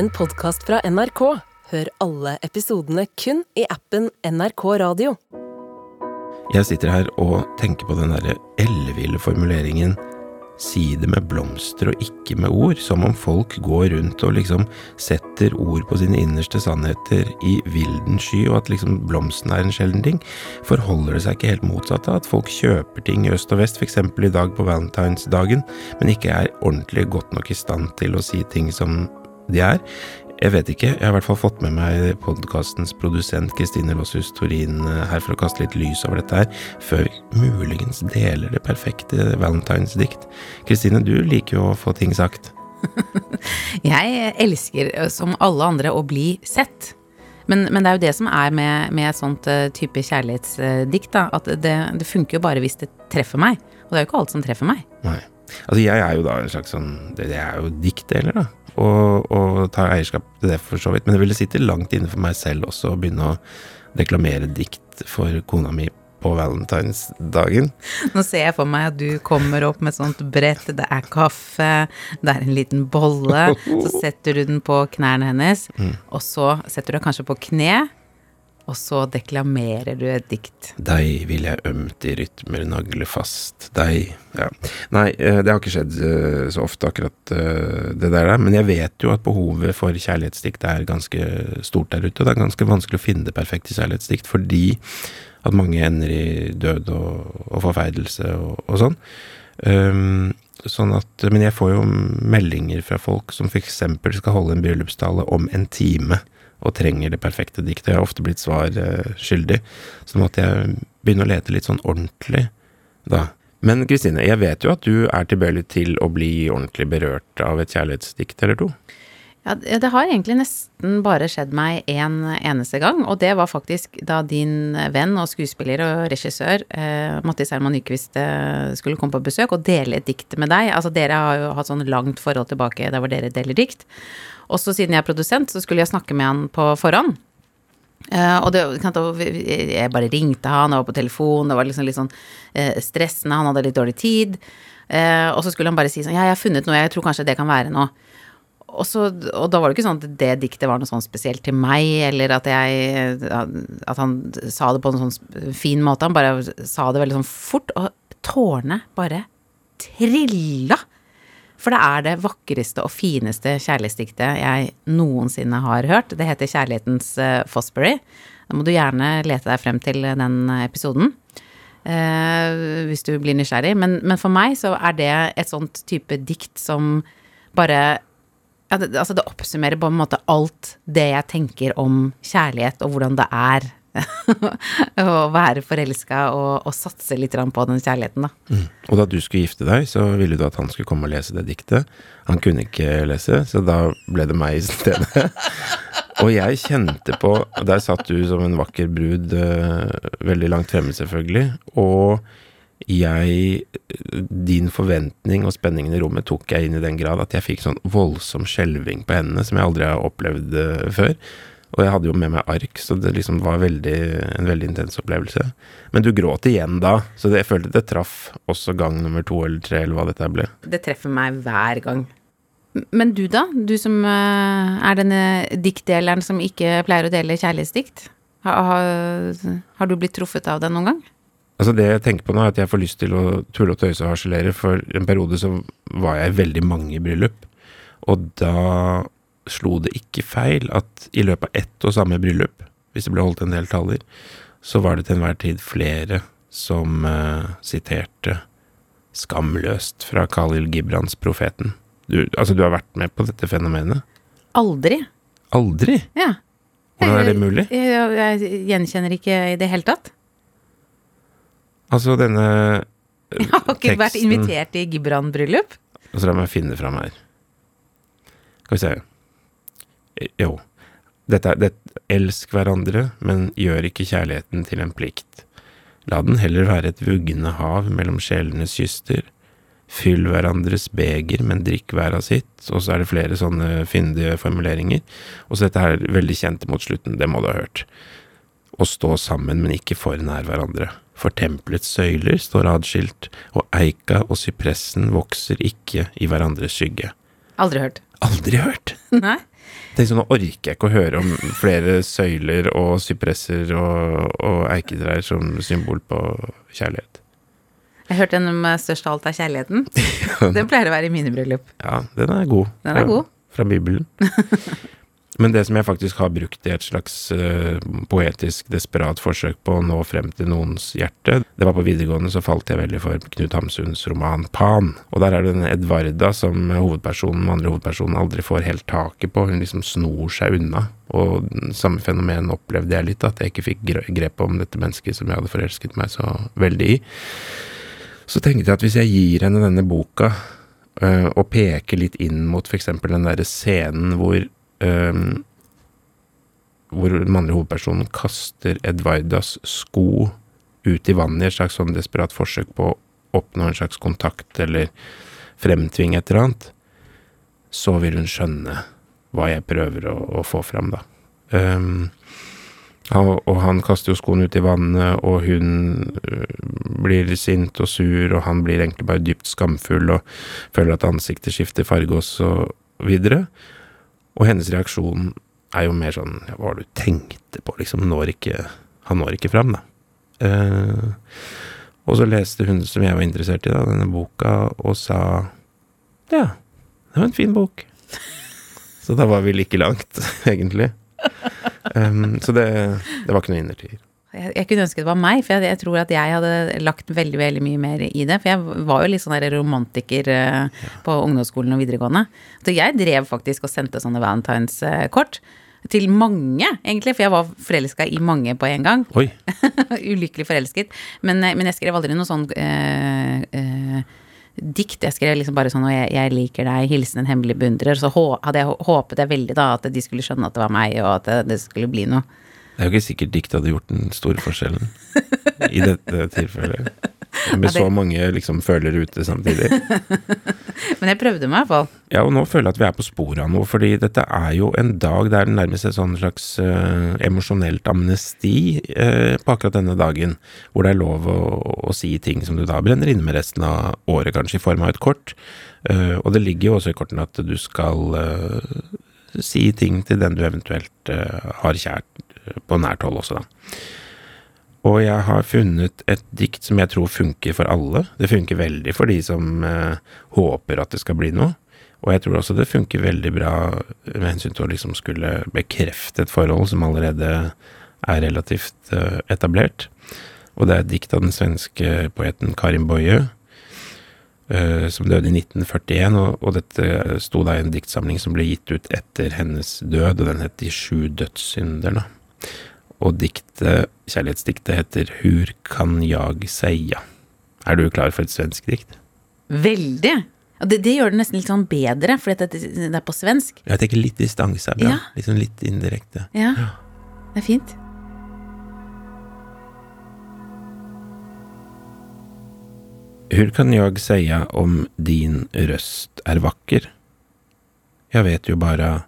en podkast fra NRK. Hør alle episodene kun i appen NRK Radio. Jeg sitter her og tenker på den derre elleville formuleringen Si det med blomster og ikke med ord, som om folk går rundt og liksom setter ord på sine innerste sannheter i vilden sky, og at liksom blomsten er en sjelden ting. Forholder det seg ikke helt motsatt av at folk kjøper ting i øst og vest, f.eks. i dag på valentinsdagen, men ikke er ordentlig godt nok i stand til å si ting som de er? Jeg vet ikke, jeg har i hvert fall fått med meg podkastens produsent Kristine Losshus Torin eh, her for å kaste litt lys over dette her, før vi muligens deler det perfekte valentinsdikt. Kristine, du liker jo å få ting sagt. Jeg elsker, eh, som alle andre, å bli sett. Men, men det er jo det som er med, med et sånt uh, type kjærlighetsdikt, da. At det, det funker jo bare hvis det treffer meg. Og det er jo ikke alt som treffer meg. Nei. Altså, jeg er jo da en slags sånn Det, det er jo diktdeler, da og, og ta eierskap til det, for så vidt. Men det ville sitte langt inne for meg selv også å begynne å deklamere dikt for kona mi på valentinsdagen. Nå ser jeg for meg at du kommer opp med et sånt brett, det er kaffe, det er en liten bolle. Så setter du den på knærne hennes, mm. og så setter du deg kanskje på kne og så deklamerer du et dikt. Deg vil jeg ømt i rytmer nagle fast, deg ja. Nei, eh, det har ikke skjedd eh, så ofte, akkurat eh, det der, men jeg vet jo at behovet for kjærlighetsdikt er ganske stort der ute, og det er ganske vanskelig å finne det perfekte kjærlighetsdikt, fordi at mange ender i død og, og forferdelse og, og sånn. Um, sånn at, men jeg får jo meldinger fra folk som f.eks. skal holde en bryllupstale om en time og trenger det perfekte diktet. Jeg har ofte blitt svar uh, skyldig, så måtte jeg begynne å lete litt sånn ordentlig da. Men Kristine, jeg vet jo at du er tilbøyelig til å bli ordentlig berørt av et kjærlighetsdikt eller to? Ja, det har egentlig nesten bare skjedd meg én en eneste gang, og det var faktisk da din venn og skuespiller og regissør eh, Mattis Herman Nyquist eh, skulle komme på besøk og dele et dikt med deg. Altså dere har jo hatt sånn langt forhold tilbake der hvor dere deler dikt. Også siden jeg er produsent, så skulle jeg snakke med han på forhånd. Uh, og det, jeg bare ringte han, jeg var på telefon, det var liksom litt sånn uh, stressende, han hadde litt dårlig tid. Uh, og så skulle han bare si sånn Ja, jeg har funnet noe, jeg tror kanskje det kan være noe. Og, så, og da var det ikke sånn at det diktet var noe sånn spesielt til meg, eller at jeg At han sa det på en sånn fin måte. Han bare sa det veldig sånn fort, og tårene bare trilla for det er det vakreste og fineste kjærlighetsdiktet jeg noensinne har hørt. Det heter Kjærlighetens uh, Fosbury. Da må du gjerne lete deg frem til den episoden. Uh, hvis du blir nysgjerrig. Men, men, for meg så er det et sånt type dikt som bare ja, det, Altså, det oppsummerer på en måte alt det jeg tenker om kjærlighet, og hvordan det er å være forelska og, og, satse litt på den kjærligheten, da. Mm. Og da du skulle gifte deg, så ville du at han skulle komme og lese det diktet. Han kunne ikke lese, så da ble det meg i stedet. og jeg kjente på Der satt du som en vakker brud, uh, veldig langt fremme, selvfølgelig. Og jeg Din forventning og spenningen i rommet tok jeg inn i den grad at jeg fikk sånn voldsom skjelving på hendene som jeg aldri har opplevd uh, før. Og jeg hadde jo med meg ark, så det liksom var veldig, en veldig intens opplevelse. Men du gråt igjen da, så jeg følte det traff også gang nummer to eller tre, eller hva dette ble. Det treffer meg hver gang. Men du da, du som uh, er denne diktdeleren som ikke pleier å dele kjærlighetsdikt. Har, har, har, du blitt truffet av det noen gang? Altså Det jeg tenker på nå, er at jeg får lyst til å tulle og tøyse og harselere. For en periode så var jeg i veldig mange bryllup. Og da slo det ikke feil at i løpet av ett og samme bryllup, hvis det ble holdt en del taler, så var det til enhver tid flere som uh, siterte skamløst fra Khalil Gibrans 'Profeten'. Du, altså, du har vært med på dette fenomenet? Aldri. Aldri? Ja. Hvordan er det mulig? Jeg, jeg, jeg gjenkjenner ikke i det hele tatt. Altså, denne teksten Jeg har ikke vært invitert i Gibran-bryllup. Altså, la meg finne fram her. Skal vi se. Jo. Dette er det, Elsk hverandre, men gjør ikke kjærligheten til en plikt. La den heller være et vuggende hav mellom sjelenes kyster. Fyll hverandres beger, men drikk hver av sitt. Og så er det flere sånne fyndige formuleringer. Og så dette her veldig kjente mot slutten, det må du ha hørt. Å stå sammen, men ikke for nær hverandre. For tempelets søyler står adskilt, og eika og sypressen vokser ikke i hverandres skygge. Aldri hørt. aldri hørt. Nei. Tenk sånn, Nå orker jeg ikke å høre om flere søyler og sypresser og, og eiketrær som symbol på kjærlighet. Jeg hørte den om størst av alt er kjærligheten. Den pleier å være i mine bryllup. Ja, den er god. Den er fra, god. Fra Bibelen. Men det som jeg faktisk har brukt i et slags eh, poetisk, desperat forsøk på å nå frem til noens hjerte Det var på videregående, så falt jeg veldig for Knut Hamsuns roman Pan. Og der er det denne Edvarda som hovedpersonen, den andre hovedpersonen aldri får helt taket på. Hun liksom snor seg unna. Og samme fenomen opplevde jeg litt, at jeg ikke fikk grep om dette mennesket som jeg hadde forelsket meg så veldig i. Så tenkte jeg at hvis jeg gir henne denne boka, øh, og peker litt inn mot f.eks. den derre scenen hvor øhm, hvor den mannlige hovedpersonen kaster Edvardas sko ut i vannet i et slags sånn desperat forsøk på å oppnå en slags kontakt eller fremtvinge et eller annet, så vil hun skjønne hva jeg prøver å, å få fram, da. Um, og han kaster jo skoene ut i vannet, og hun øh, blir sint og sur, og han blir egentlig bare dypt skamfull og føler at ansiktet skifter farge og så videre. Og hennes reaksjon er jo mer sånn ja, Hva var det du tenkte på? Liksom når ikke Han når ikke fram, da. Eh, og så leste hun, som jeg var interessert i, da, denne boka, og sa Ja, det var en fin bok. Så da var vi like langt, egentlig. Um, så det, det var ikke noe innertier. Jeg, jeg kunne ønske det var meg, for jeg, jeg tror at jeg hadde lagt veldig veldig mye mer i det. For jeg var jo litt sånn der romantiker eh, på ungdomsskolen og videregående. Så jeg drev faktisk og sendte sånne valentineskort. Til mange, egentlig, for jeg var forelska i mange på en gang. Oi. Ulykkelig forelsket. Men, eh, men jeg skrev aldri noe sånn eh, eh, dikt. Jeg skrev liksom bare sånn og jeg, 'Jeg liker deg, hilsen en hemmelig beundrer'. Så hadde jeg, håpet jeg veldig da at de skulle skjønne at det var meg, og at det, det skulle bli noe. Det er jo ikke sikkert dikt hadde gjort den store forskjellen i dette tilfellet. Med Ja, det- så mange liksom følere ute samtidig. Men jeg prøvde meg i hvert fall. Ja, og nå føler jeg at vi er på sporet av noe, fordi dette er jo en dag det nærmest et sånn slags uh, emosjonelt amnesti uh, på akkurat denne dagen, hvor det er lov å, å si ting som du da brenner inne med resten av året, kanskje i form av et kort. Uh, og det ligger jo også i kortene at du skal si ting til den du eventuelt har kjært på nært hold også, da. Og jeg har funnet et dikt som jeg tror funker for alle. Det funker veldig for de som eh, håper at det skal bli noe. Og jeg tror også det funker veldig bra med hensyn til å liksom skulle bekrefte et forhold som allerede er relativt eh, etablert. Og det er et dikt av den svenske poeten Karin Boye, eh, som døde i 1941. Og, og dette sto da i en diktsamling som ble gitt ut etter hennes død, og den het De sju dødssynder. da. Og diktet, kjærlighetsdiktet heter Hur kan jag säga? Er du klar for et svensk dikt? Veldig! Det, det gjør det nesten litt sånn bedre, fordi det, det er på svensk. Jeg tenker litt distanse er bra. Ja. Liksom litt indirekte. Ja, det er fint. Hur kan jag säga om din röst är vacker? Jag vet ju bara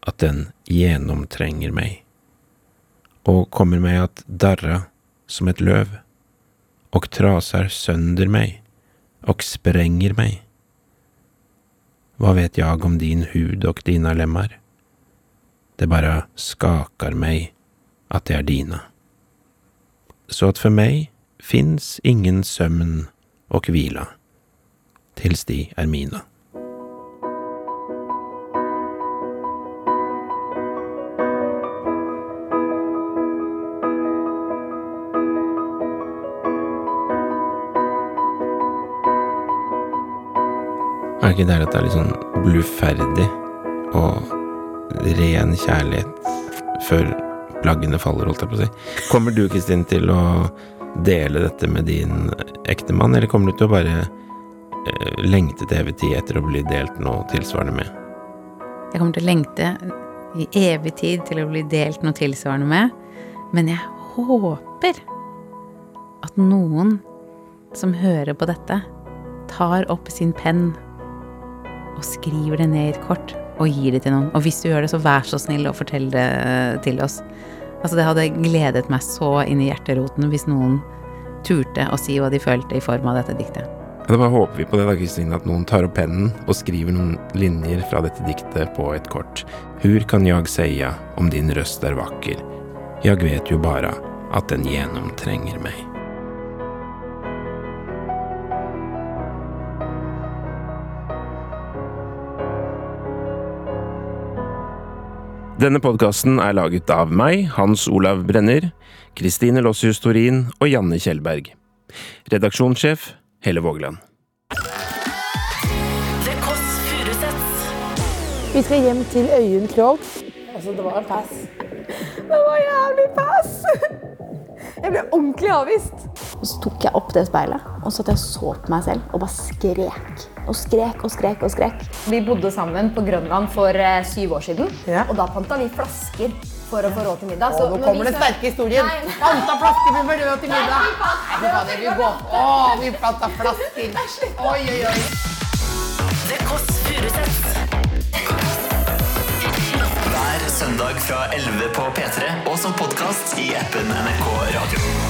att den genomtränger mig och kommer mig att darra som ett löv och trasar sönder mig och spränger mig. Hva vet jag om din hud och dina lemmar? Det bara skakar mig at det er dine. Så at for meg fins ingen søvn og hvila, tils de er mina. Er det ikke deilig at det er litt sånn bluferdig og ren kjærlighet før plaggene faller, holdt jeg på å si? Kommer du, Kristin, til å dele dette med din ektemann, eller kommer du til å bare eh, lengte til evig tid etter å bli delt noe tilsvarende med? Jeg kommer til å lengte i evig tid til å bli delt noe tilsvarende med. Men jeg håper at noen som hører på dette, tar opp sin penn og skriver det ned i et kort og gir det til noen. Og hvis du gjør det, så vær så snill og fortell det til oss. Altså, det hadde gledet meg så inn i hjerteroten hvis noen turte å si hva de følte i form av dette diktet. Ja, da bare håper vi på det da, Kristine, at noen tar opp pennen og skriver noen linjer fra dette diktet på et kort. Hur kan jag säga om din røst er vakker? Jag vet jo bara at den gjennomtrenger meg. Denne podkasten er laget av meg, Hans Olav Brenner, Kristine Lossius Torin og Janne Kjellberg. Redaksjonssjef Helle Vågeland. Vi skal hjem til Øyunn Krogh. Altså, det var pass. Det var jævlig pass! Jeg ble ordentlig avvist. Og så tok jeg opp det speilet og så at jeg så på meg selv og bare skrek. Og skrek og skrek og skrek. Vi bodde sammen på Grønland for eh, syv år siden. Ja. Og da panta vi flasker for å få råd til middag. Så nå kommer den sterke historien. Anta Panta flasker med råd til middag. Nei, fy faen, vi går. Å, vi panta flasker. Oi, oi, oi. Det Kåss Furuseths. Hver søndag fra 11 på P3 og som podkast i appen NRK Radio.